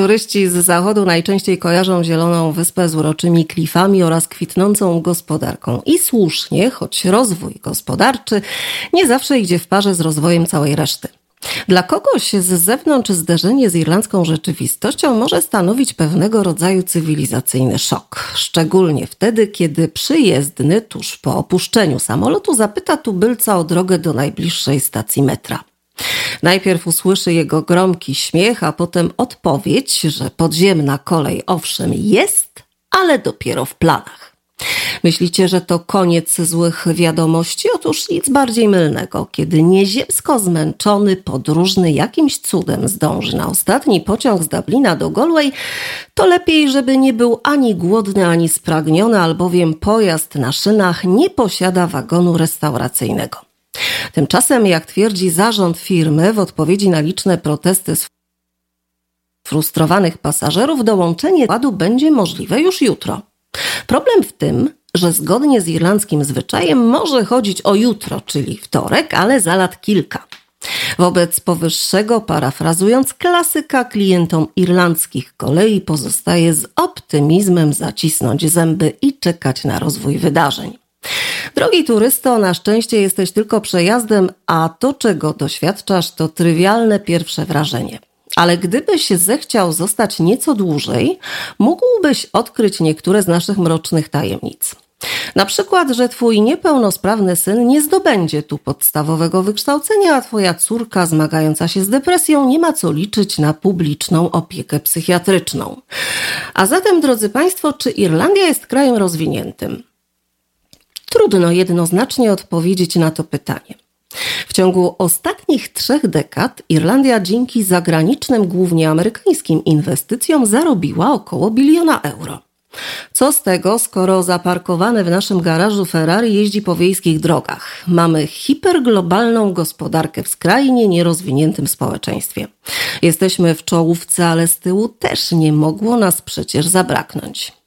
Turyści z zachodu najczęściej kojarzą Zieloną Wyspę z uroczymi klifami oraz kwitnącą gospodarką. I słusznie, choć rozwój gospodarczy nie zawsze idzie w parze z rozwojem całej reszty. Dla kogoś z zewnątrz zderzenie z irlandzką rzeczywistością może stanowić pewnego rodzaju cywilizacyjny szok. Szczególnie wtedy, kiedy przyjezdny tuż po opuszczeniu samolotu zapyta tubylca o drogę do najbliższej stacji metra. Najpierw usłyszy jego gromki śmiech, a potem odpowiedź, że podziemna kolej owszem jest, ale dopiero w planach. Myślicie, że to koniec złych wiadomości? Otóż nic bardziej mylnego. Kiedy nieziemsko zmęczony podróżny jakimś cudem zdąży na ostatni pociąg z Dublina do Galway, to lepiej, żeby nie był ani głodny, ani spragniony, albowiem pojazd na szynach nie posiada wagonu restauracyjnego. Tymczasem, jak twierdzi zarząd firmy, w odpowiedzi na liczne protesty frustrowanych pasażerów, dołączenie składu będzie możliwe już jutro. Problem w tym, że zgodnie z irlandzkim zwyczajem może chodzić o jutro, czyli wtorek, ale za lat kilka. Wobec powyższego, parafrazując klasyka, klientom irlandzkich kolei pozostaje z optymizmem zacisnąć zęby i czekać na rozwój wydarzeń. Drogi turysto, na szczęście jesteś tylko przejazdem, a to, czego doświadczasz, to trywialne pierwsze wrażenie. Ale gdybyś zechciał zostać nieco dłużej, mógłbyś odkryć niektóre z naszych mrocznych tajemnic. Na przykład, że twój niepełnosprawny syn nie zdobędzie tu podstawowego wykształcenia, a twoja córka zmagająca się z depresją nie ma co liczyć na publiczną opiekę psychiatryczną. A zatem, drodzy Państwo, czy Irlandia jest krajem rozwiniętym? Trudno jednoznacznie odpowiedzieć na to pytanie. W ciągu ostatnich trzech dekad Irlandia dzięki zagranicznym, głównie amerykańskim inwestycjom zarobiła około biliona euro. Co z tego, skoro zaparkowane w naszym garażu Ferrari jeździ po wiejskich drogach? Mamy hiperglobalną gospodarkę w skrajnie nierozwiniętym społeczeństwie. Jesteśmy w czołówce, ale z tyłu też nie mogło nas przecież zabraknąć.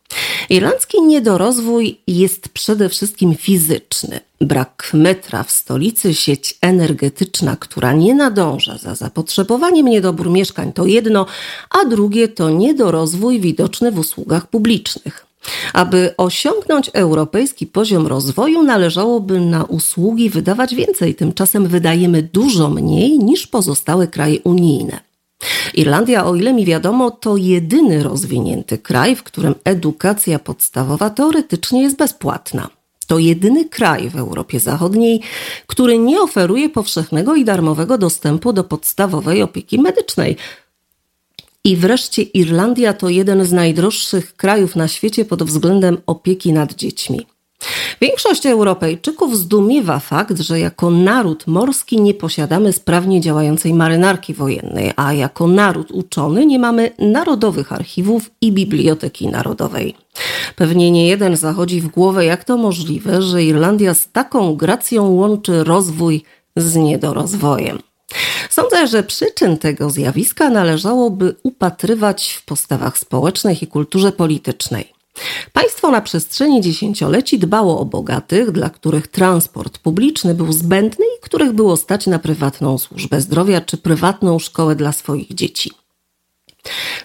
Irlandzki niedorozwój jest przede wszystkim fizyczny. Brak metra w stolicy, sieć energetyczna, która nie nadąża za zapotrzebowaniem, niedobór mieszkań to jedno, a drugie to niedorozwój widoczny w usługach publicznych. Aby osiągnąć europejski poziom rozwoju, należałoby na usługi wydawać więcej, tymczasem wydajemy dużo mniej niż pozostałe kraje unijne. Irlandia, o ile mi wiadomo, to jedyny rozwinięty kraj, w którym edukacja podstawowa teoretycznie jest bezpłatna. To jedyny kraj w Europie Zachodniej, który nie oferuje powszechnego i darmowego dostępu do podstawowej opieki medycznej. I wreszcie Irlandia to jeden z najdroższych krajów na świecie pod względem opieki nad dziećmi. Większość Europejczyków zdumiewa fakt, że jako naród morski nie posiadamy sprawnie działającej marynarki wojennej, a jako naród uczony nie mamy narodowych archiwów i biblioteki narodowej. Pewnie nie jeden zachodzi w głowę, jak to możliwe, że Irlandia z taką gracją łączy rozwój z niedorozwojem. Sądzę, że przyczyn tego zjawiska należałoby upatrywać w postawach społecznych i kulturze politycznej. Państwo na przestrzeni dziesięcioleci dbało o bogatych, dla których transport publiczny był zbędny i których było stać na prywatną służbę zdrowia czy prywatną szkołę dla swoich dzieci.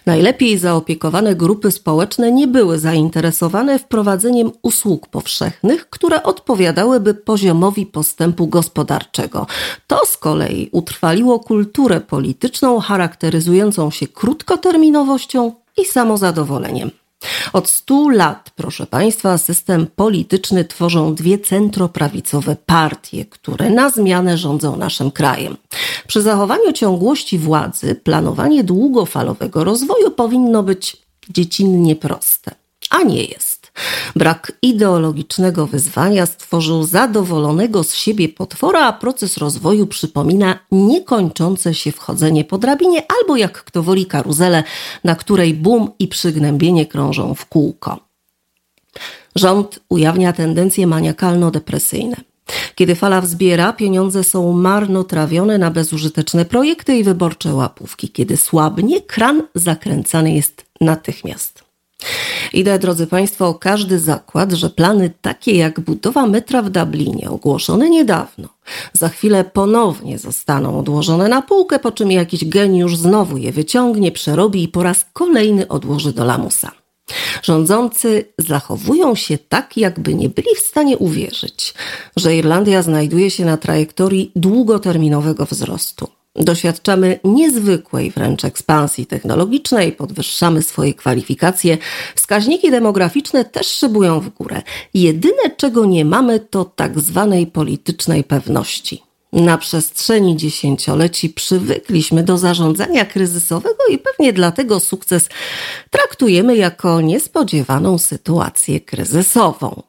Najlepiej zaopiekowane grupy społeczne nie były zainteresowane wprowadzeniem usług powszechnych, które odpowiadałyby poziomowi postępu gospodarczego. To z kolei utrwaliło kulturę polityczną charakteryzującą się krótkoterminowością i samozadowoleniem. Od stu lat, proszę Państwa, system polityczny tworzą dwie centroprawicowe partie, które na zmianę rządzą naszym krajem. Przy zachowaniu ciągłości władzy, planowanie długofalowego rozwoju powinno być dziecinnie proste, a nie jest. Brak ideologicznego wyzwania stworzył zadowolonego z siebie potwora, a proces rozwoju przypomina niekończące się wchodzenie po drabinie albo jak kto woli karuzelę, na której boom i przygnębienie krążą w kółko. Rząd ujawnia tendencje maniakalno-depresyjne. Kiedy fala wzbiera, pieniądze są marnotrawione na bezużyteczne projekty i wyborcze łapówki. Kiedy słabnie, kran zakręcany jest natychmiast. Idę, drodzy Państwo, o każdy zakład, że plany takie jak budowa metra w Dublinie, ogłoszone niedawno, za chwilę ponownie zostaną odłożone na półkę, po czym jakiś geniusz znowu je wyciągnie, przerobi i po raz kolejny odłoży do lamusa. Rządzący zachowują się tak, jakby nie byli w stanie uwierzyć, że Irlandia znajduje się na trajektorii długoterminowego wzrostu. Doświadczamy niezwykłej wręcz ekspansji technologicznej, podwyższamy swoje kwalifikacje, wskaźniki demograficzne też szybują w górę. Jedyne, czego nie mamy, to tak zwanej politycznej pewności. Na przestrzeni dziesięcioleci przywykliśmy do zarządzania kryzysowego i pewnie dlatego sukces traktujemy jako niespodziewaną sytuację kryzysową.